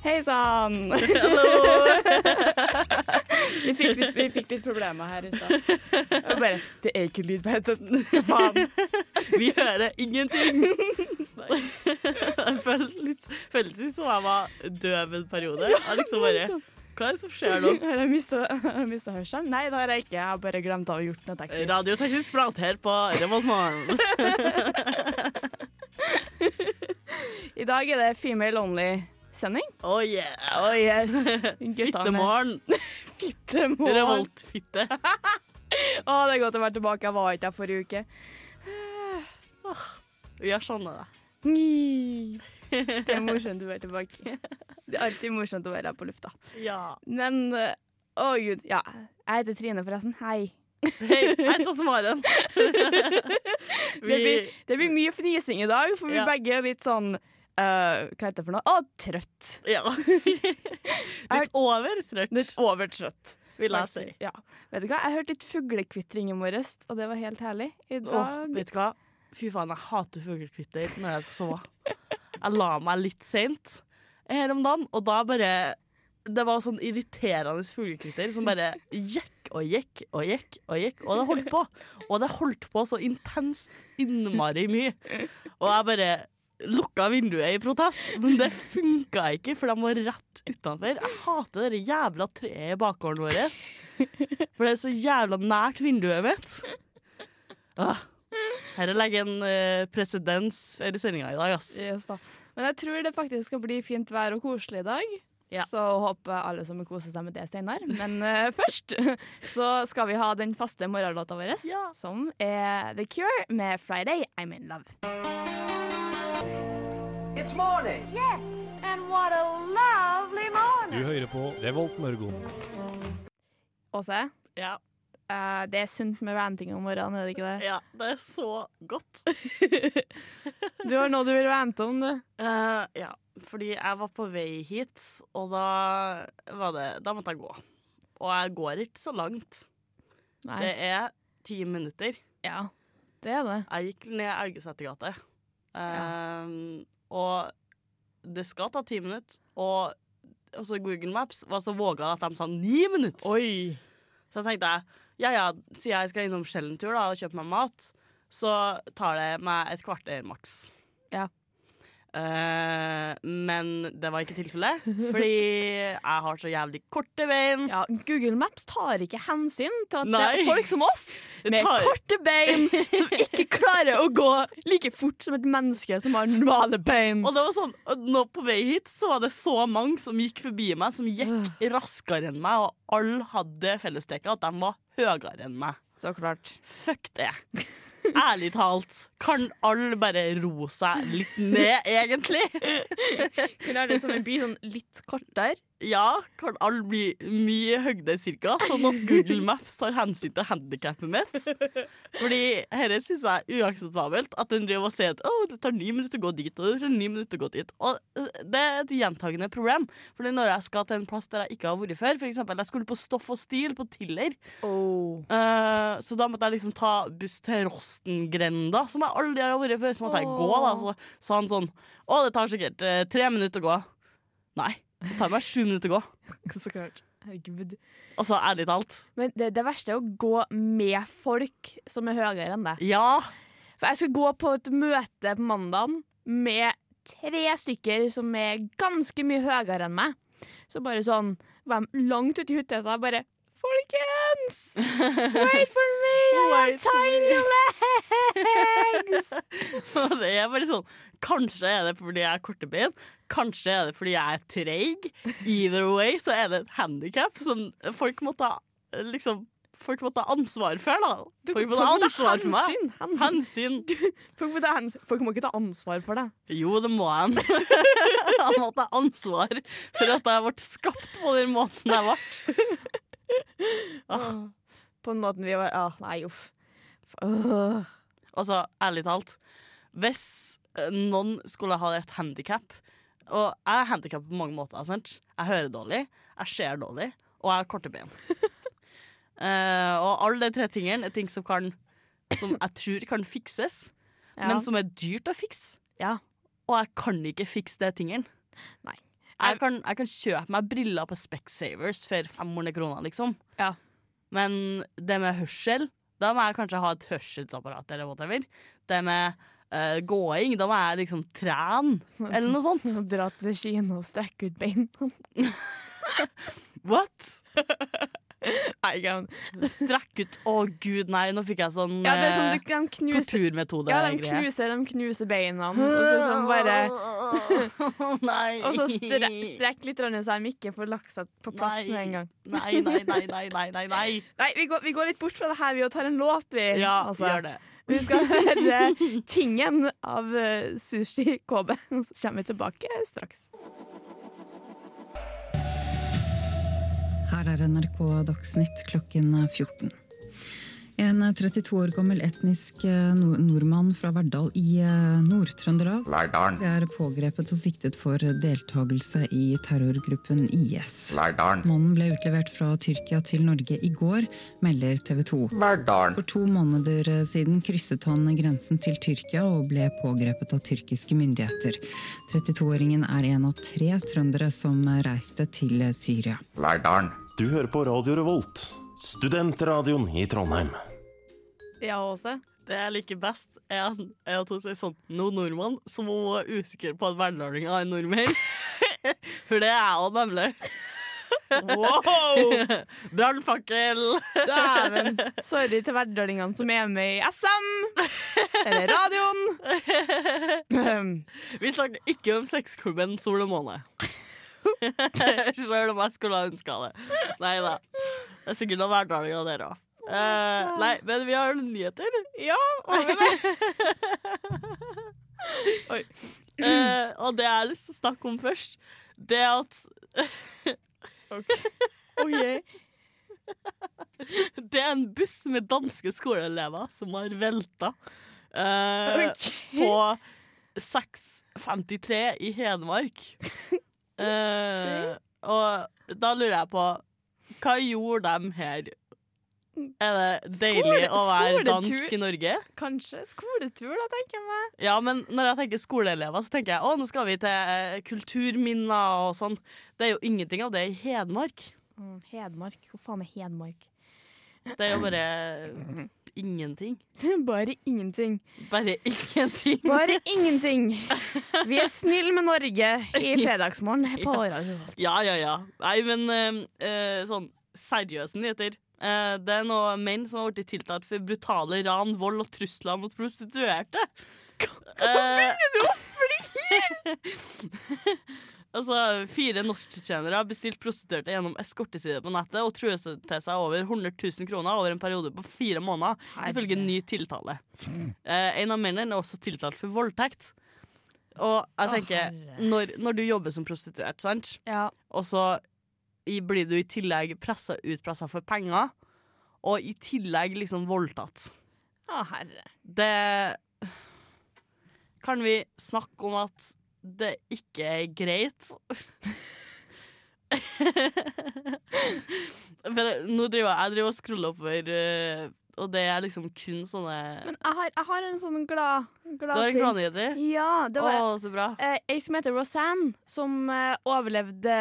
Hei sann! vi, fikk litt, vi fikk litt problemer her i stad. Bare Det er ikke lyd på headsetet. Faen? Vi hører ingenting! Det føltes som jeg var døv en periode. Jeg liksom bare Hva er det som skjer nå? Har jeg mista hørselen? Nei, det har jeg ikke. Jeg har bare glemt å ha gjort noe teknisk. Radioteknisk prat her på Revoltmorgen. I dag er det Female Only-sending. Oh yeah! Oh yes. Fittemorgen. Fittemorgen. Revoltfitte. Å, det er godt å være tilbake. Jeg var ikke her forrige uke. Vi har skjønnet det. Det er morsomt å være tilbake. Det er alltid morsomt å være her på lufta. Ja. Men å oh, gud. Ja. Jeg heter Trine, forresten. Hei. Hei, jeg heter også Maren. Det blir, det blir mye fnising i dag, for vi Ja. begge er litt sånn eh, Hva heter det for noe? Å, trøtt. Ja. Litt overtrøtt, Litt overtrøtt. vil jeg si. Ja. Vet du hva? Jeg hørte litt fuglekvitring i morges, og det var helt herlig. I Åh, oh, vet du hva? Fy faen, jeg hater fuglekvitter når jeg skal sove. Jeg la meg litt seint her om dagen, og da bare Det var sånn irriterende fuglekvitter som bare gikk og gikk og gikk og gikk, og det holdt på. Og det holdt på så intenst innmari mye. Og jeg bare lukka vinduet i protest, men det funka ikke, for de var rett utenfor. Jeg hater det jævla treet i bakgården vår, for det er så jævla nært vinduet mitt. Ah. Her legger en uh, presedens i sendinga i dag, ass. Yes, da. Men jeg tror det faktisk skal bli fint vær og koselig i dag. Ja. Så håper alle som koser seg med det senere. Men uh, først så skal vi ha den faste morgenlåta vår, Ja. som er The Cure med 'Friday I'm In Love'. It's morning. Yes, and what a lovely morning. Du hører på Revolt Mørgon. Åse, Ja. Eh, det er sunt med ranting om morgenen, er det ikke det? ja, det er så godt. Du har noe du vil rante om, du. Uh, ja, fordi jeg var på vei hit, og da, var det, da måtte jeg gå. Og jeg går ikke så langt. Nei. Det er ti minutter. Ja, det er det. Jeg gikk ned Elgesetergata. Uh, ja. Og det skal ta ti minutter. Og altså Google Maps var så våga at de sa ni minutter. Oi. Så jeg tenkte ja ja, siden jeg skal innom Skjellentur og kjøpe meg mat, så tar det meg et kvarter maks. Ja. Eh, men det var ikke tilfellet, fordi jeg har så jævlig korte bein. Ja, Google Maps tar ikke hensyn til at det er folk som oss, med tar- korte bein, som ikke klarer å gå like fort som et menneske som har normale bein. Og det var sånn, nå på vei hit så var det så mange som gikk forbi meg, som gikk raskere enn meg, og alle hadde fellestrekket at de var høyere enn meg. Så klart. Fuck det. Ærlig talt, kan alle bare roe seg litt ned, egentlig? Kunne det som en by sånn litt kortere? Ja, kan alle bli mye høyde cirka, sånn at Google Maps tar hensyn til handikappet mitt. Fordi dette syns jeg er uakseptabelt, at den driver og sier at oh, det tar ni minutter å gå dit, og det tar ni minutter å gå dit. Og øh, det er et gjentagende problem, Fordi når jeg skal til en plass der jeg ikke har vært før, for eksempel jeg skulle på Stoff og Stil på Tiller, Oh. uh, så da måtte jeg liksom ta buss til Rostengrenda, som jeg aldri har vært før. Så måtte jeg gå, da. Så sa han sånn Å, det tar sikkert uh, tre minutter å gå. Nei, det tar meg sju minutter å gå. Så klart. Herregud. Altså, ærlig talt. Men det, det verste er å gå med folk som er høyere enn deg. Ja. For jeg skal gå på et møte på mandag med tre stykker som er ganske mye høyere enn meg. Så bare sånn var de langt ute i huteta bare Folkens! Wait for me! I have Wait for tiny legs! Og det er bare sånn Kanskje er det fordi jeg er korte bein, kanskje er det fordi jeg er treig. Either way så er det et handikap som folk må ta liksom Folk må ta ansvar for, da. Folk må ta ansvar for meg. hensyn, hensyn. Folk må, ikke ta ansvar for det. Jo, det må de. jeg må ta ansvar for at jeg ble skapt på den måten jeg ble. Ah. På den måten vi var ah, Nei, uff. Åh. Altså, ærlig talt, hvis eh, noen skulle ha et handikap Og jeg er handikap på mange måter. Sant? Jeg hører dårlig, jeg ser dårlig, og jeg har korte ben. uh, og alle de tre tingene er ting som, kan, som jeg tror kan fikses, Ja. men som er dyrt å fikse. Ja. Og jeg kan ikke fikse de tingene. Jeg kan, jeg kan kjøpe meg briller på Specsavers for 500 kroner, liksom. Ja. Men det med hørsel, da må jeg kanskje ha et hørselsapparat eller whatever. Det med uh, gåing, da må jeg liksom trene, eller noe sånt. Dra til Kina og strekke ut beina. What? Strekk ut Å, gud, nei, nå fikk jeg sånn Ja, eh, du kan knuse torturmetode. Ja, de knuser, de knuser beina, og så sånn bare Nei. Og så stre strekk litt, så de ikke får lagt seg på plass Nei. med en gang. Nei, nei, nei, nei, nei, nei, nei. Vi går, vi går litt bort fra det her, vi og tar en låt, vi. Ja, Altså, gjør det. Vi skal høre 'Tingen' av eh, Sushi KB. Så kommer vi tilbake straks. Her er NRK Dagsnytt klokken 14. En 32 år gammel etnisk eh, nordmann fra Verdal i eh, Nord-Trøndelag er pågrepet og siktet for deltakelse i terrorgruppen IS. Verdalen. Mannen ble utlevert fra Tyrkia til Norge i går, melder TV 2. Verdalen. For to måneder siden krysset han grensen til Tyrkia og ble pågrepet av tyrkiske myndigheter. 32-åringen er en av tre trøndere som reiste til Syria. Verdalen. Du hører på Radio Revolt, studentradioen i Trondheim. Ja, også. Det jeg liker best, er at, er hun sier sånn Nå nordmann, som er usikker på at verdalinger er nordmenn. For det er jeg òg, nemlig. Wow! Brannfakkel! Dæven. Sorry til verdalingene som er med i SM eller radioen. Vi snakker ikke om sexklubben Sol og måne. Sjøl om jeg skulle ha ønska det. Nei da. Det er sikkert noen verdalinger der òg. Nei, men vi har nyheter. ja, over det. Eh, og det jeg har lyst til å snakke om først, det er at OK. det er en buss med danske skoleelever som har velta uh, okay. på 6.53 i Hedmark. Eh, og da lurer jeg på Hva gjorde de her? Er det deilig Skole- å være skoletur. dansk i Norge? Kanskje skoletur, da, tenker jeg meg. Ja, men når jeg tenker skoleelever, så tenker jeg å, nå skal vi til eh, kulturminner og sånn. Det er jo ingenting av det i Hedmark. Mm, Hedmark. Hvor faen er Hedmark? Det er jo bare ingenting. Bare ingenting. Bare ingenting. Bare ingenting. Vi er snille med Norge i fredagsmorgen på Radio Revolt. Ja, ja, ja. Nei, men eh, sånn seriøse nyheter. Eh, det er noen menn som har blitt tiltalt for brutale ran, vold og trusler mot prostituerte. Hva begynner du å flire?! altså, fire norsktjenere har bestilt prostituerte gjennom eskortesider på nettet og trues til seg over 100 000 kroner over en periode på fire måneder, ifølge ny tiltale. Eh, en av mennene er også tiltalt for voldtekt. Og jeg tenker, når, når du jobber som prostituert, sant? Ja. og så blir du i tillegg pressa utpressa for penger, og i tillegg liksom voldtatt. Å, herre. Det Kan vi snakke om at det ikke er greit? Nå driver jeg, jeg driver og scroller oppover, eh, og det er liksom kun sånne Men jeg har, jeg har en sånn glad, Du har en gladnyheter? Ja, det var så bra. eh, ei som heter Rosanne, som eh, overlevde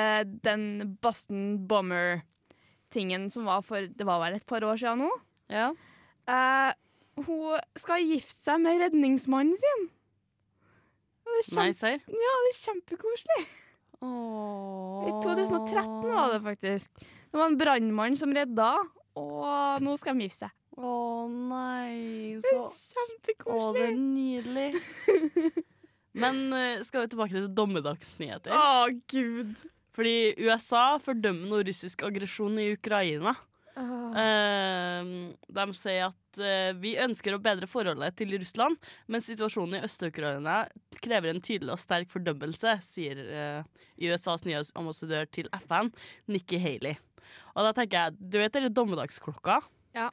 den Boston Bomber-tingen som var for Det var vel et par år siden nå. Ja. Eh, hun skal gifte seg med redningsmannen sin. Det er, Nei, serr? ja, det er kjempekoselig. I 2013 var det faktisk. Det var en brannmann som redda, og nå skal de gifte seg. Å nei, så Kjempekoselig. Å, det er nydelig. Men eh, skal vi tilbake til dommedagsnyheter? Å, gud. Fordi USA fordømmer noe russisk aggresjon i Ukraina. Oh. De sier at eh, vi ønsker å bedre forholdet til Russland, men situasjonen i Øst-Ukraina krever en tydelig og sterk fordømmelse, sier eh, USAs nye ambassadør til FN, Nikki Haley. Og da tenker jeg, du vet dere dommedagsklokka? Ja.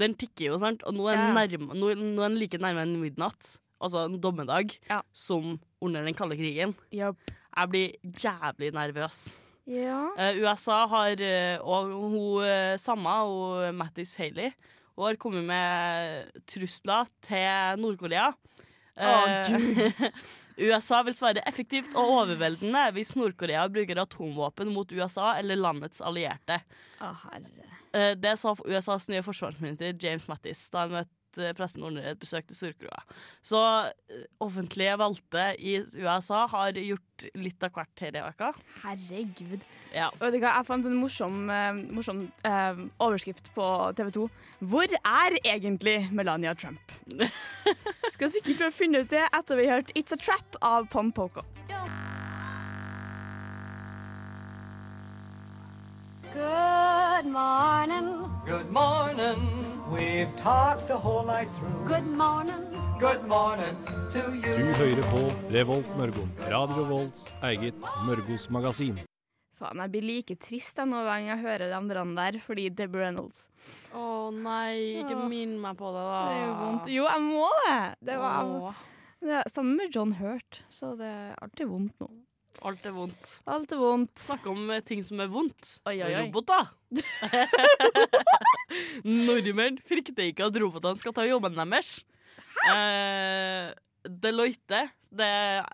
Den tikker jo, sant? Og nå er, den nærme, nå, nå er den like nærme en midnatt, altså en dommedag, som under den kalde krigen. Yep. Jeg blir jævlig nervøs. Ja. Uh, USA har, eh, og hun eh, samme, hun Mattis Haley, hun har kommet med trusler til Nord-Korea. Eh, USA vil svare effektivt og overveldende hvis Nord-Korea bruker atomvåpen mot USA eller landets allierte. Å, herre. Eh, Det sa USAs nye forsvarsminister James Mattis da han møtte pressen under et besøk til Sør-Korea. Så eh, offentlige valgte i USA har gjort litt av hvert her i veka. Herregud. Ja. Vet du hva, jeg fant en morsom, eh, morsom eh, overskrift på TV 2. Hvor er egentlig Melania Trump? Skal sikkert prøve å finne ut det etter vi har hørt It's a Trap av Pom Poko. Good morning. Good morning. We've talked the whole night through. Good morning. Good morning to you. Du hører på Revolt Mørgon. Radio Volts eget Mørgos magasin. Faen, jeg blir like trist jeg, hver gang jeg hører de andre der, fordi Debbie Reynolds. Å nei, ikke oh. minn meg på det, da. Det er jo vondt. Jo, jeg må det! Det var oh. det Sammen med John Hurt, så det er alltid vondt nå. Alt er vondt. Alt er vondt. Snakke om eh, ting som er vondt. Oi, oi, oi. Roboter. Nordmenn frykter ikke at robotene skal ta jobben deres. Eh, Deloitte, det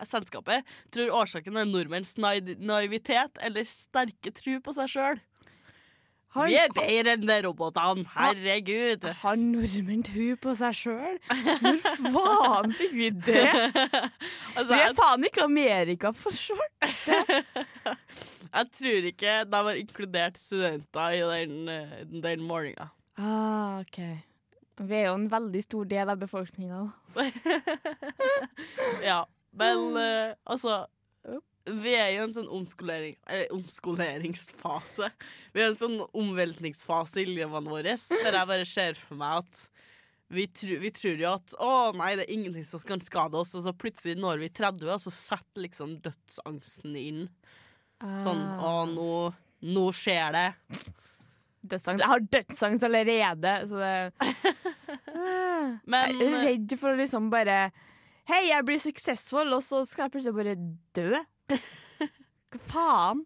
selskapet, tror årsaken er nordmenns naivitet eller sterke tro på seg sjøl. Har, Vi er bedre enn de robotene, herregud. har nordmenn tro på seg sjøl? Hvor faen fikk vi det? Altså, Vi er faen ikke Amerika for sjøl. jeg tror ikke de har inkludert studenter i den, eh, den målinga. Ah, OK. Vi er jo en veldig stor del av befolkninga. Ja, men uh, altså Vi er i en sånn omskolering, omskoleringsfase. Vi er i en sånn omveltningsfase i livene våre der jeg bare ser for meg at vi, tru, vi tror jo at å nei, det er ingenting som kan skade oss, og så plutselig når vi 30, og så setter liksom dødsangsten inn. Sånn å, nå, nå skjer det. Dødsangst. Jeg har dødsangst allerede, så det Men Jeg er redd for å liksom bare Hei, jeg blir suksessfull, og så skal jeg plutselig bare dø. Hva faen?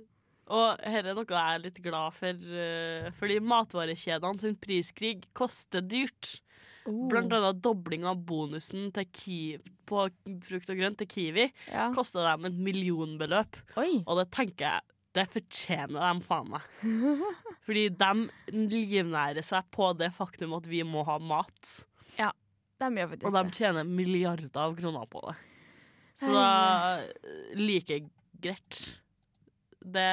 Og her er noe jeg er litt glad for, eh, fordi matvarekjedene sin priskrig koster dyrt. Blant annet dobling av bonusen til Kiwi, på frukt og grønt til Kiwi Ja. kosta dem et millionbeløp. Oi. Og det tenker jeg det fortjener de faen meg. Fordi de livnærer seg på det faktum at vi må ha mat. De gjør faktisk Og de tjener milliarder av kroner på det. Så da like greit. Det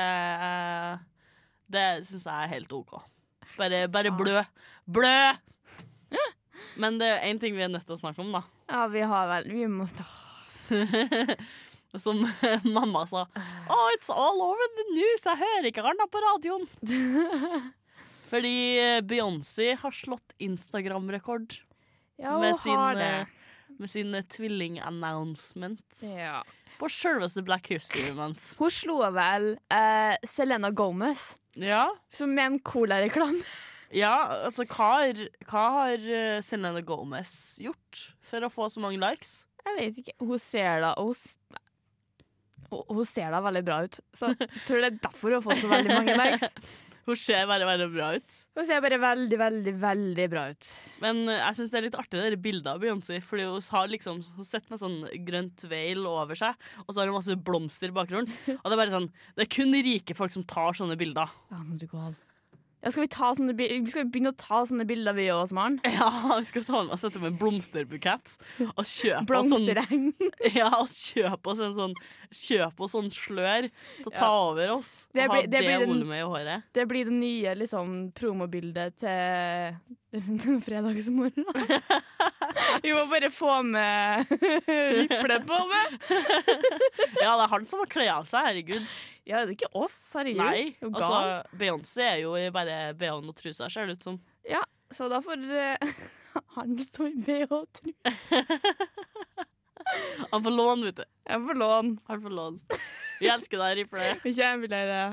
Det syns jeg er helt OK. Bare, bare blø. Blø! Men det er én ting vi er nødt til å snakke om, da. Ja, vi har vel Vi må Som mamma sa. Oh, it's all over the news. Jeg hører ikke annet på radioen. Fordi Beyoncé har slått Instagram-rekord Ja, med hun sin, har det. Med sin eh, tvilling-announcement Ja. på selveste Black History Month. Hun slo vel uh, Selena Gomez Ja, som med en colareklame. ja altså hva har, hva har eh, Selena Gomez gjort for å få så mange likes? Jeg vet ikke. Hun ser da hun- hun ser da veldig bra ut. Så jeg tror det er derfor hun har fått så veldig mange likes. Hun ser bare veldig bra ut. Hun ser bare veldig, veldig, veldig bra ut. Men uh, jeg syns det er litt artig det bildet av Beyoncé. Fordi hun har liksom Hun sitter med sånn grønt veil over seg, og så har hun masse blomster i bakgrunnen. Og det er bare sånn Det er kun rike folk som tar sånne bilder. Ja, nå er du gal. Ja, skal vi, ta sånne, skal vi begynne å ta sånne bilder, vi òg, Maren? Ja, vi skal ta med sette med en blomsterbukett og kjøpe oss sånn Ja, og kjøpe oss en sånn Kjøpe oss sånn slør til å ta Ja. over oss. Det og ha blir- det, det blir den- volumet i håret. Det blir det nye liksom, promobildet til fredagsmorgen. Vi må bare få med riple på det. Ja, det er han som må kle av seg, herregud. Ja, det er ikke oss, herregud. Nei, altså Beyoncé er jo bare BH-en og trusa, ser det ut som. Ja, Så da får uh, han stå i BH, tror jeg. Han får lån, vet du. Jeg får lån. Han får lån. Vi elsker deg, Riple. Kjempelei det.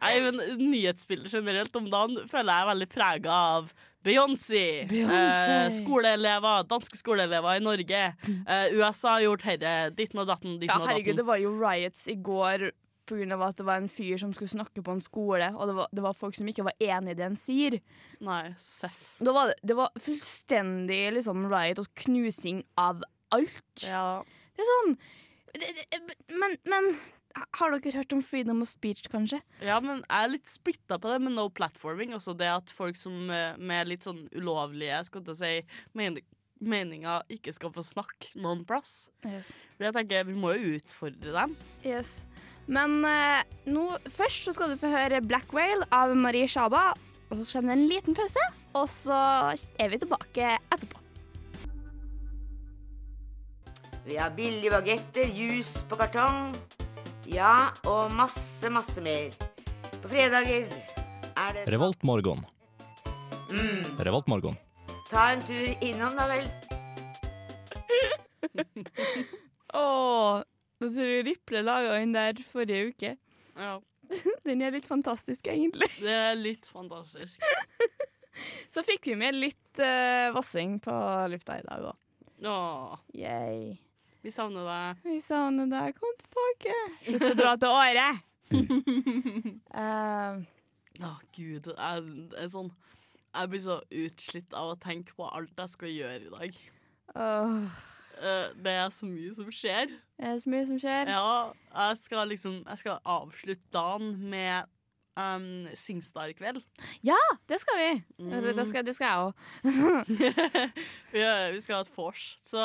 Nei, men nyhetsbildet generelt om dagen føler jeg er veldig prega av Beyoncé. Eh, skoleelever, danske skoleelever i Norge. Eh, USA har gjort herre. Ditten og datten, ditten Ja, og herregud, det var jo riots i går pga. at det var en fyr som skulle snakke på en skole, og det var, det var folk som ikke var enig i det han sier. Nei, seff. Det, det var fullstendig liksom, riot og knusing av alt. Ja. Det er sånn det, men, men har dere hørt om freedom of speech, kanskje? ja, men jeg er litt splitta på det med no platforming. Også det at folk som eh, med litt sånn ulovlige skal jeg si, men meninger ikke skal få snakke noen plass. Yes. For jeg tenker, Vi må jo utfordre dem. yes. Men eh, nå, først så skal du få høre Black Whale av Marie Shaba. Og så kommer det en liten pause, og så er vi tilbake etterpå. Vi har billige bagetter, juice på kartong. Ja, og masse, masse mer. På fredager er det Revoltmorgon. Mm, Revoltmorgon. ta en tur innom, da vel. Åh, nå tror jeg Riple laga den der forrige uke. Ja, Den er litt fantastisk, egentlig. Det er litt fantastisk. Så fikk vi med litt uh, vassing på lufta i dag òg. Åh, Yay. Vi savner deg. Vi savner deg. Kom tilbake. Slutt å dra til Åre. uh, Å, gud. Jeg, jeg, er sånn, jeg blir så utslitt av å tenke på alt jeg skal gjøre i dag. Uh, Eh, det er så mye som skjer. Det er så mye som skjer? Ja, jeg skal liksom Jeg skal avslutte dagen med um, Singstar i kveld. Ja, Det skal vi. Mm. Det skal, det skal jeg òg. vi, vi skal ha et vors, så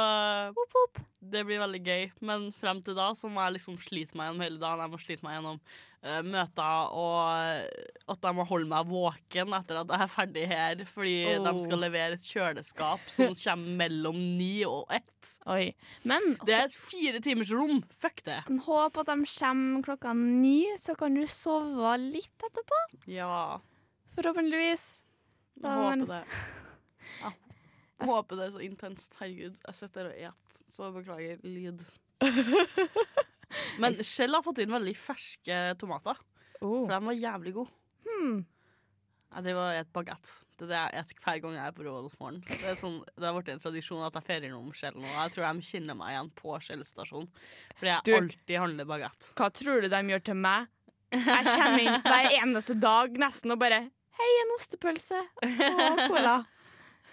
det blir veldig gøy. Men frem til da så må jeg liksom slite meg gjennom hele dagen. Jeg må slite meg gjennom uh, møter, og at jeg må holde meg våken etter at jeg er ferdig her. Fordi Oh. de skal levere et kjøleskap som kommer mellom ni og ett. Oi. Men Det er et fire timers rom. Fuck det. håp at de kommer klokka ni, så kan du sove litt etterpå. Ja, Forhåpentligvis. Da håper det. Ja. Jeg håper det er så intenst. Herregud, jeg sitter og et, så beklager lyd. Men Shell har fått inn veldig ferske tomater, Oh. for de var jævlig gode. Hmm. Jeg driver og spiser bagett. Det er det jeg spiser hver gang jeg er på Rådhusmorgen. Det, er sånn, det har blitt en tradisjon at jeg feirer noe om Shell nå. Jeg tror de kjenner meg igjen på Shell stasjon, fordi jeg Du- alltid handler bagett. Hva tror du de gjør til meg? Jeg kommer inn hver eneste dag nesten og bare Hei, en ostepølse og cola.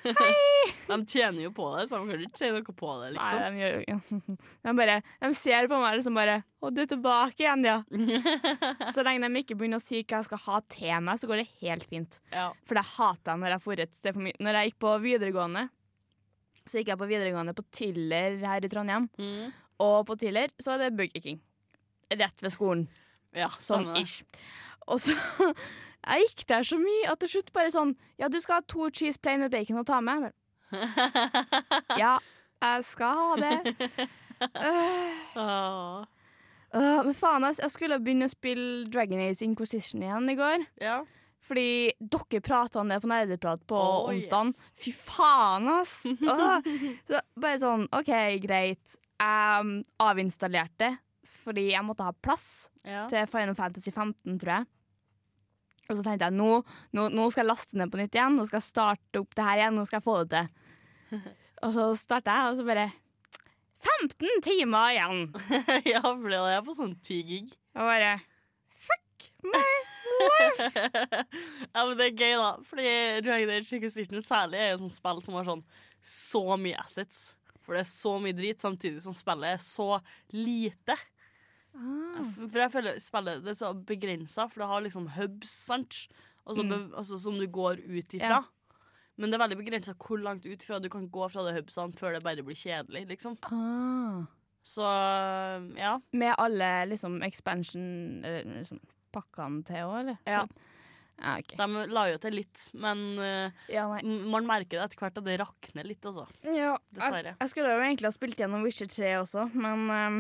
De tjener jo på det, så de kan ikke si noe på det, Nei, liksom. de gjør jo De bare De ser på meg liksom bare Å, du er tilbake igjen, ja. Så lenge de ikke begynner å si hva jeg skal ha til meg, så går det helt fint. Ja. For det hater jeg når jeg får et sted for mye. Når jeg gikk på videregående, så gikk jeg på videregående på Tiller her i Trondheim. Mm. Og på Tiller så er det Burger King. Rett ved skolen. ja, Sånn ish. Og så Jeg gikk der så mye at til slutt bare sånn Ja, du skal ha to cheese plain med bacon å ta med. Ja, jeg skal ha det. Uh, øh, men faen, ass, jeg skulle begynne å spille Dragon Age Inquisition igjen i går. Ja. Fordi dere prata om det på Nerdeprat på Oh, onsdag. yes. Fy faen, ass! Uh, Så bare sånn, OK, greit. Jeg avinstallerte fordi jeg måtte ha plass ja. til Final Fantasy 15, tror jeg. Og så tenkte jeg nå, nå, nå skal jeg laste ned på nytt igjen. Nå skal jeg starte opp det her igjen. Nå skal jeg få det til. Og så starta jeg, og så bare 15 timer igjen! ja, for det er på sånn 10 gig. Og bare Fuck my life! ja, men det er gøy, da. Fordi Dragon Age Inquisition særlig er jo sånn spill som har sånn så mye assets. For det er så mye drit, samtidig som spillet er så lite. Ah. For jeg føler spillet det er så begrensa, for det har liksom hubs, sant? Og Mm. altså, som du går ut ifra. Ja. Men det er veldig begrensa hvor langt ut ifra du kan gå fra de hubsene før det bare blir kjedelig, liksom. Ah. Så ja. Med alle liksom expansion liksom, pakkene til òg, eller? Ja. Ja, okay. De la jo til litt, men uh, Ja, man merker det etter hvert at det rakner litt, altså. Ja, Dessverre. jeg, jeg skulle jo egentlig ha spilt gjennom Witcher 3 også, men ehm,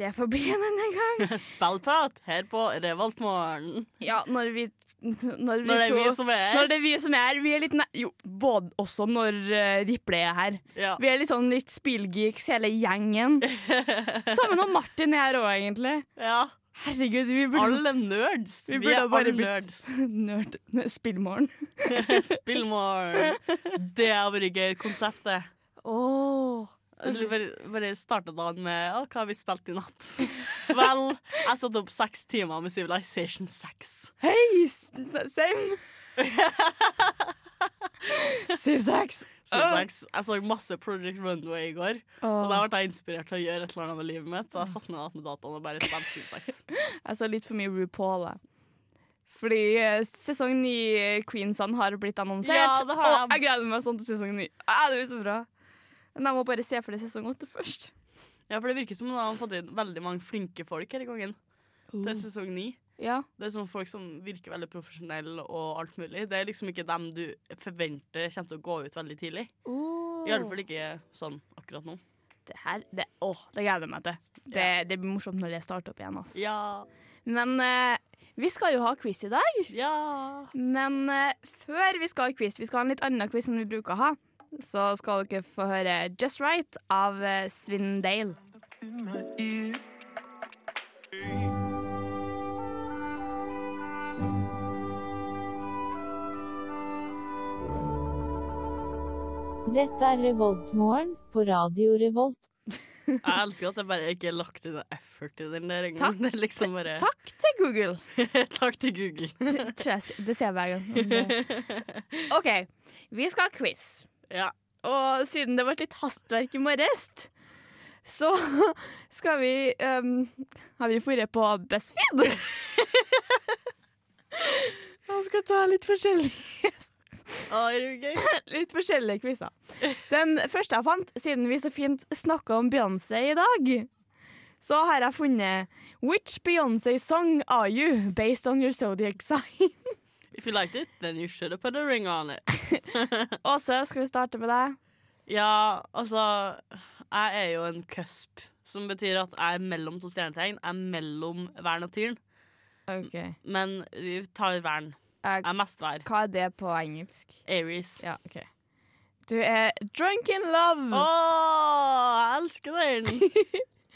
det får bli en annen gang. Spillprat her på Revoltmorgen. Ja, når vi Når, vi Når det er to, vi som er Når det er vi som er her. Vi er litt. Jo, både også når uh, Riple er her. Ja. Vi er litt sånn litt spillgeeks, hele gjengen. Sammen med Martin er her òg, egentlig. ja. Herregud, vi burde Alle nerds. Vi Vi, er bare nerds. Nerd. Spillmorgen. Spillmorgen. Det hadde vært gøy konsept, det. Du bare, bare starta dagen med å, 'Hva har vi spilt i natt?' Vel, jeg satt opp seks timer med Civilization 6. Hei! Same. Civ 6. Civ 6. Jeg så masse Project Runway i går, og da ble jeg inspirert til å gjøre et eller annet med livet mitt, så jeg satte ned med dataen og bare spilte Civ 6. Jeg så litt for mye RuPaul. jeg. Fordi eh, sesong 9 Queensand har blitt annonsert. Ja, det har og de. jeg gleder meg sånn til sesong 9. Ah, det blir så bra. Men jeg må bare se for det sesong åtte først. Ja, for det virker som de har fått inn veldig mange flinke folk her i gangen. Uh. Til sesong ni. Ja. Det er sånn folk som virker veldig profesjonelle og alt mulig. Det er liksom ikke dem du forventer kommer til å gå ut veldig tidlig. I alle fall ikke sånn akkurat nå. Det her, det, åh, det gleder jeg meg til. Det, det blir morsomt når det starter opp igjen. Ass. Ja. Men uh, vi skal jo ha quiz i dag. Ja. Men eh, før vi skal ha quiz, vi skal ha en litt annen quiz enn vi bruker å ha, så skal dere få høre Just Right av uh, Svindale. Dette er Revoltmorgen på Radio Revolt. Jeg elsker at jeg bare ikke har lagt inn noe effort i den der. Takk. Er liksom bare Takk til Google. Takk til Google. Det, tror jeg, det ser jeg hver gang. OK, vi skal ha quiz. Ja. Og siden det ble litt hastverk i morges, så skal vi um, Har vi dratt på BuzzFeed? Jeg skal ta litt forskjellige er litt forskjellige quizer. Den første jeg fant, siden vi så fint snakka om Beyoncé i dag, så har jeg funnet Which Beyoncé song are you based on your zodiac sign? If you liked it, then you should have put a ring on it. Åse, skal vi starte med deg? Ja, altså Jeg er jo en cusp, som betyr at jeg er mellom to stjernetegn. Jeg er mellom vern og tyren. OK. Men vi tar vern. Jeg er mest vær. Hva er det på engelsk? Aries. Ja, OK. Du er drunk in love. Å, jeg elsker den!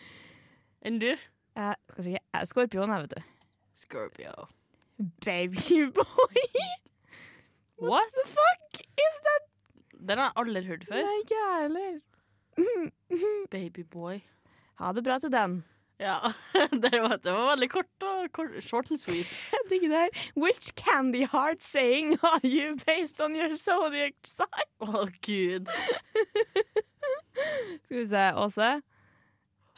Enn du? Jeg, skal si, jeg er skorpion, jeg, vet du. Scorpio. Babyboy. What? the fuck is that? Den har jeg aldri hørt før. Nei, ikke jeg heller. Babyboy. Ha det bra til den. Ja, det var, det var veldig kort og kort, short and sweet. Jeg digger det her. Which candy heart saying are you based on your zodiac sign? Å, gud. Skal vi se, Åse?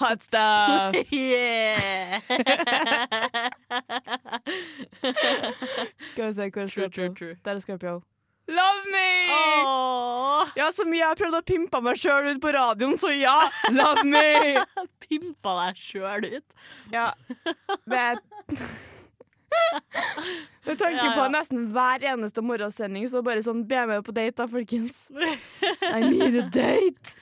Hot stuff. Yeah! Skal vi se, hvor er True, true, true. Der er Scorpio. Love me! Oh. Ja, så mye jeg har prøvd å pimpe meg sjøl ut på radioen, så ja, love me! Pimpa deg sjøl ut. Ja, med Med tanke Ja, på nesten hver eneste morgensending, så bare sånn Be meg på date, da, folkens. I need a date.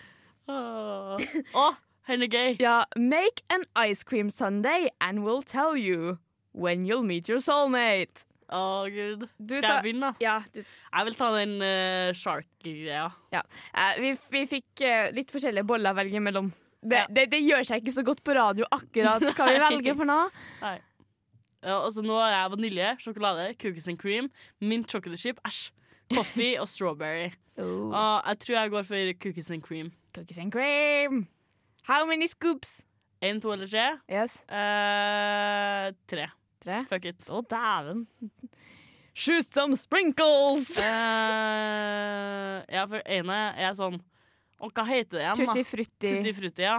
Oh. Åh, den er gøy. Ja, make an ice cream sundae and we'll tell you when you'll meet your soulmate. Å, gud. Du Skal jeg begynne, da? Ja, du, Jeg vil ta den uh, shark-greia. eh, vi, vi fikk uh, litt forskjellige boller å velge mellom. Det, Ja. det, det gjør seg ikke så godt på radio akkurat hva vi velger for noe. Nei. Ja, altså, nå har jeg vanilje, sjokolade, cookies and cream, mint chocolate chip, æsj, coffee og strawberry. Oh. Jeg tror jeg går for cookies and cream. Cookies and cream. How many scoops? Én, to eller tre? Yes. Eh, tre. Tre. Fuck it. Å, dæven. Shoot some sprinkles! Eh, ja, for ene er sånn Å, hva heter det igjen? Tutti da? frutti. Tutti frutti, ja.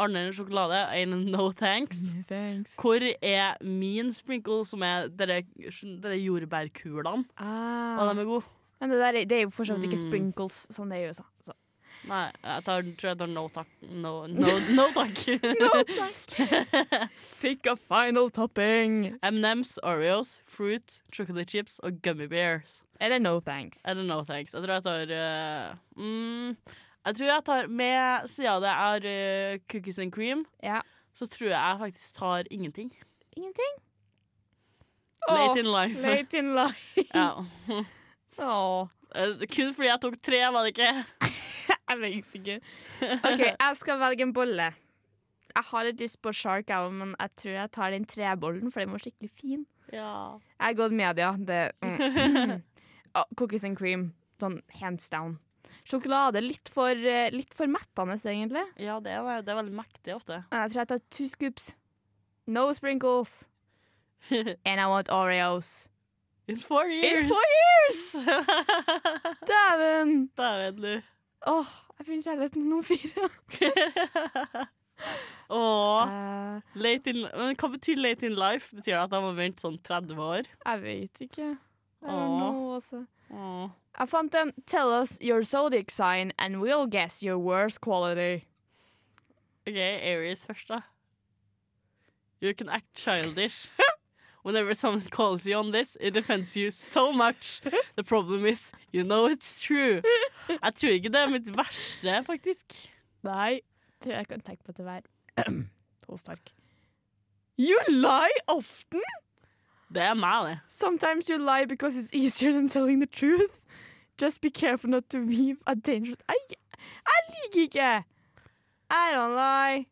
Andre sjokolade, en no thanks. Thanks. Hvor er min sprinkle, som er dere, dere jordbærkulene? Ah. Og de er gode. Men det, der, er- det er jo fortsatt ikke Mm. sprinkles som det er i USA. Så. Nei, jeg tar, tror jeg tar no takk. No, no, no takk. Pick a final topping. M&M's, Oreos, fruit, chocolate chips og gummy bears. Eller no thanks. Eller no thanks. Jeg tror jeg tar uh, mm, Jeg tror jeg tar Med siden det er uh, cookies and cream, Ja. så tror jeg jeg faktisk tar ingenting. Ingenting? Late in life. Late in life. ja. Eh, Kun fordi jeg tok tre, var det ikke? Jeg vet ikke. OK, jeg skal velge en bolle. Jeg har litt lyst på shark, jeg men jeg tror jeg tar den trebollen, for den var skikkelig fin. Ja. Jeg har gått media. Det mm. oh, Cookies and cream. Sånn hands down. sjokolade. Litt for, eh, litt for mettende, egentlig. Ja, det er, det er veldig mektig ofte. Jeg tror jeg tar two scoops. No sprinkles. And I want Oreos. In four years! In four years! Dæven! Dæven, du. Åh, jeg finner kjærligheten nummer fire. Åh, Uh, late in, hva betyr late in life? Betyr det at de har vent sånn 30 år? jeg vet ikke. Know. Jeg fant en Tell us your zodiac sign and we'll guess your worst quality. OK, Aries først, da. You can act childish. Whenever someone calls you on this, it offends you so much. The problem is, you know it's true. Jeg tror ikke det er mitt verste, faktisk. Nei, tror jeg kan tenke på det hver. Så sterk. You lie often! Det er meg, det. Sometimes you lie because it's easier than telling the truth. Just be careful not to weave a dangerous I, jeg liker ikke! I don't lie,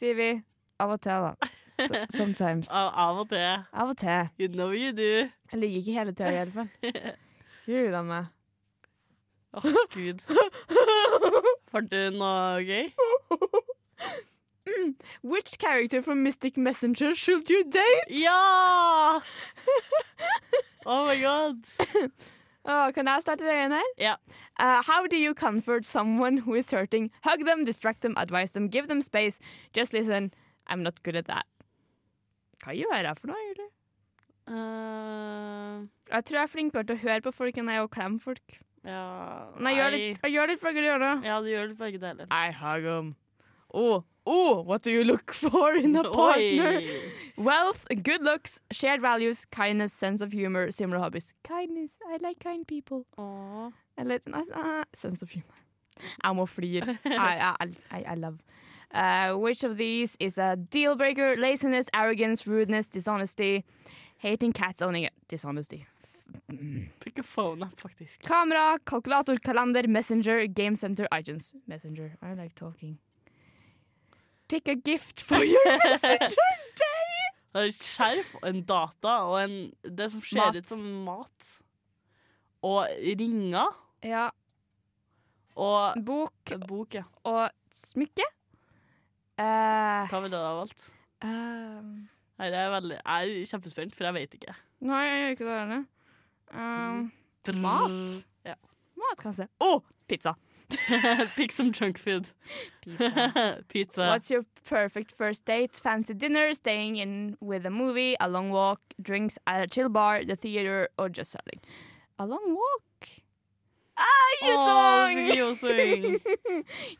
sier vi. Av og til, da. So, sometimes. Av, av og til. Av og til. You know you do. Jeg liker ikke hele tida, i alle fall. Gud a meg. Åh, gud. Får du noe gøy? Which character from Mystic Messenger should you date? Ja! Oh my god. oh, can I start den her? Ja. Uh, how do you comfort someone who is hurting? Hug them, distract them, advise them, give them space. Just listen. I'm not good at that. Hva gjør jeg for noe, egentlig? Uh, Jeg tror jeg er flinkere til å høre på folk enn jeg er å klemme folk. ja Men jeg gjør litt, jeg gjør litt begge deler. Ja, du gjør litt begge deler. I hug them. Oh, oh, what do you look for in a partner? Oi. Wealth, good looks, shared values, kindness, sense of humor, similar hobbies. Kindness, I like kind people. Eller uh, sense of humor. Jeg må flire. I, I, I, I love. Uh, which of these is a deal breaker? Laziness, arrogance, rudeness, dishonesty. Hating cats, owning it. Dishonesty. Pick a phone up, faktisk. Kamera, kalkulator, kalender, messenger, game center, iTunes. Messenger. I like talking. Pick a gift for your messenger, er skjerf, en data og en, det som ser Mat. ut som mat. Og ringer. Ja, Og bok bok, ja. og smykke. Uh, Hva ville du ha valgt? Uh, Nei, det er veldig, jeg er kjempespent, for jeg vet ikke. nei, jeg gjør ikke det heller. Um. Mat? Ja. mat, kanskje. Å, oh, pizza. Pick some junk food. Pizza. Pizza. What's your perfect first date? Fancy dinner, staying in with a movie, a long walk, drinks at a chill bar, the theater, or just selling? A long walk. Ah, Åh, Yusong! Yusong.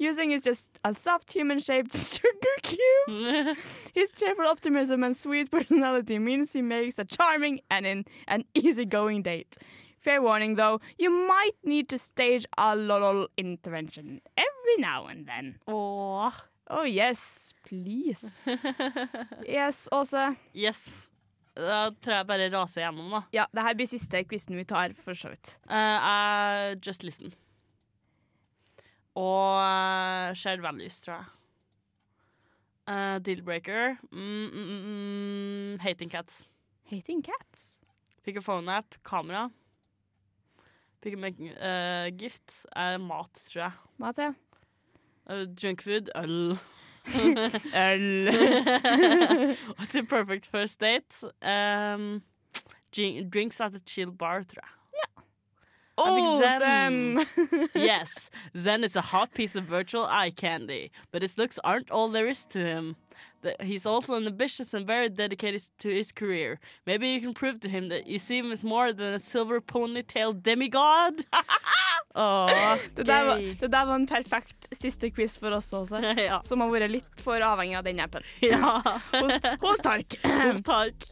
Yusong is just a soft human-shaped sugar cube. His cheerful optimism and sweet personality means he makes a charming and in an easygoing date. Fair warning, though, you might need to stage a little intervention every now and then. Åh. Oh yes, please. Yes, Åse. Yes. Da tror jeg bare raser gjennom, da. Ja, det her blir siste quizen vi tar, for så vidt. Uh, Just Listen. Og uh, Shared Values, tror jeg. Uh, Deal-breaker. Mm, mm, mm, mm, hating Cats. Hating cats. Pick a phone app. Kamera. Pick a make, eh, gift. mat, tror jeg. Mat, ja. Junk food. Øl. Øl. What's your perfect first date? Um, drinks at a chill bar, tror jeg. Oh, Zen. Zen. yes, Zen is a hot piece of virtual eye candy, but his looks aren't all there is to him. The- he's also an ambitious and very dedicated to his career. Maybe you can prove to him that you see him as more than a silver ponytail demigod. Åh, Det der, var, det der var en perfekt siste quiz for oss også, ja. som har vært litt for avhengig av den appen. ja. Hos, hos Tark. Hos Tark.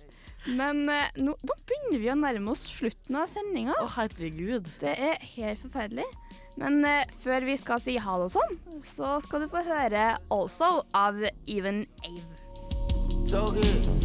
Men eh, nå, nå begynner vi å nærme oss slutten av sendinga. Å, herregud. Det er helt forferdelig. Men uh, før vi skal si ha det og sånn, så skal du få høre 'Also' av Even Ave. So good.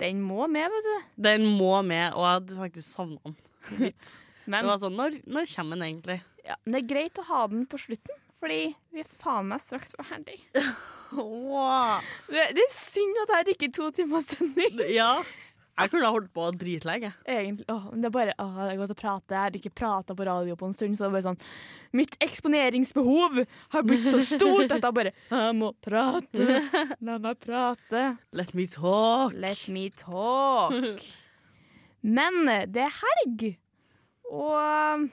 Den må med, vet du. Den må med, og jeg hadde faktisk savna den litt. Men, Det var sånn, når, når kommer den egentlig? ja, men det er greit å ha den på slutten, fordi vi er faen meg straks ferdig. Åh. Det, det er synd at det jeg rekker to timers sending. Ja. Jeg kunne ha holdt på dritlenge. Egentlig, åh, det er bare åh, det er godt å prate. Jeg har ikke prata på radio på en stund, så det er bare sånn Mitt eksponeringsbehov har blitt så stort at jeg bare Jeg må prate. La meg prate. Let me talk. Let me talk. Men det er helg, og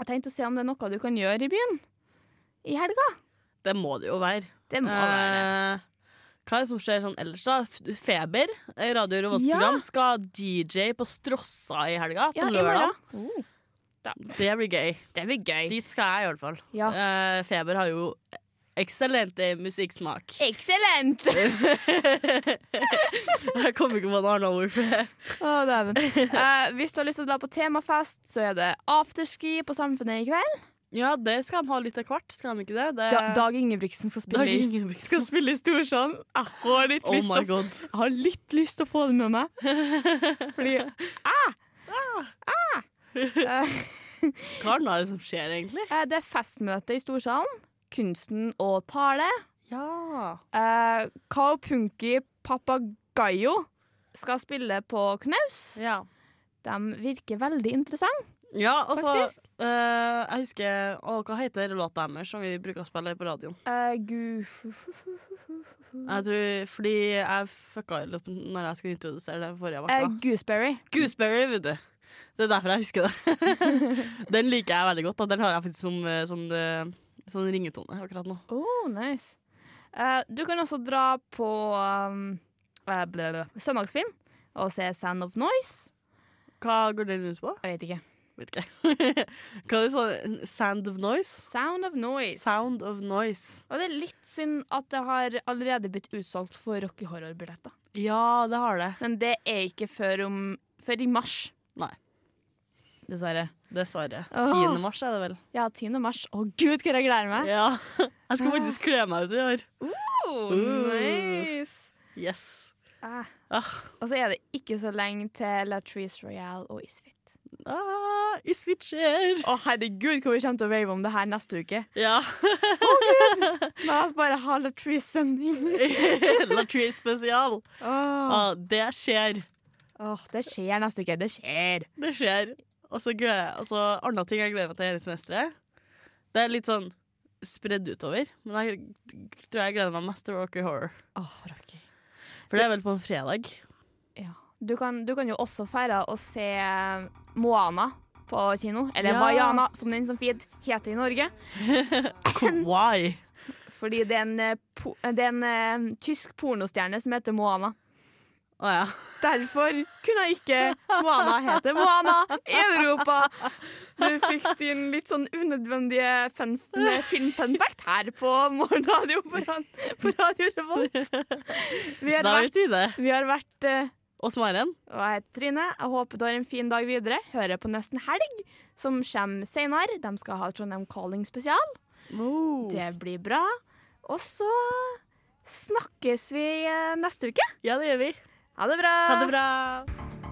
jeg tenkte å se om det er noe du kan gjøre i byen i helga. Det må det jo være. Det må være det. Hva er det som skjer sånn ellers, da? Feber, eh, radio Revolt-program, Ja. skal DJ på Strossa i helga. På Ja, lørdag. Oh, Det blir gøy. det blir gøy. Dit skal jeg i hvert fall. Ja. Uh, Feber har jo eksellent musikksmak. Excellent! jeg kom ikke på noe annet ord for det. Dæven. Eh, hvis du har lyst til å dra på temafest, så er det afterski på Samfunnet i kveld. Ja, det skal de ha litt av hvert, skal de ikke det? det Da, Dag Ingebrigtsen skal spille, Ingebrigtsen. skal spille i Storsand. Jeg har litt Oh lyst å. Jeg har litt lyst til å få det med meg. Fordi ah, ah. Eh, Hva er det som skjer, egentlig? eh, Det er festmøte i Storsalen. Kunsten og tale. Ja. Eh, Kaupunki Papagayo skal spille på knaus. Ja. De virker veldig interessante. Ja, og så eh, Jeg husker å, Hva heter låta deres som vi bruker å spille på radioen? Uh. Jeg tror, fordi jeg fucka opp når jeg skulle introdusere det forrige Eh, Uh, gooseberry. Gooseberry, vet du. Det er derfor jeg husker det. den liker jeg veldig godt. Da. Den har jeg faktisk som eh, sånn, eh, sånn ringetone akkurat nå. Oh, nice. Uh, du kan også dra på um, eh, søndagsfilm og se Sound of Noise. Hva går den ut på? Jeg vet ikke. Vet ikke. Hva er det sånn Sound of noise? Sound of Noise. Sound of noise. Og det er litt synd at det har allerede blitt utsolgt for Rocky Horror-billetter. Ja, det har det. Men det er ikke før, om, før i mars. Nei. Dessverre. Dessverre. Åh. 10. mars er det vel. Ja, 10. mars. Å gud, hva jeg gleder meg! Ja. Jeg skal faktisk kle meg ut i år. Oh, nice. Yes. Ah. Ah. Og så er det ikke så lenge til Latrice Royale og Isfit. Ah, I switcher. Å herregud, hvor vi kommer til å rave om det her neste uke. Ja. La oss bare ha Latrice-sending. Latrice spesial. Åh, Ah, det skjer. Åh, det skjer neste uke. Det skjer. Det skjer. Og så gleder og så andre ting jeg gleder meg til hele semesteret. Det er litt sånn spredd utover. Men jeg tror jeg gleder meg mest til Rocky Horror. Åh, Rocky. For det er vel på en fredag. Du kan, du kan jo også feire å se Moana på kino. Eller Ja. Vaiana, som den som fint heter i Norge. Why? Fordi det er en, eh, po det er en eh, tysk pornostjerne som heter Moana. Å ja. Derfor kunne jeg ikke Moana hete Moana i Europa. Du fikk din litt sånn unødvendige fun, film-fun fact her på morgenradio på, rad- på Radio Revolt. Vi har Da vært, vet vi det. vi har vært eh, Og Maren. Og jeg heter Trine. Jeg håper du har en fin dag videre. Hører på Nesten Helg, som kommer senere. De skal ha Trondheim Calling spesial. Oh. Det blir bra. Og så snakkes vi eh, neste uke. Ja, det gjør vi. Ha det bra. Ha det bra.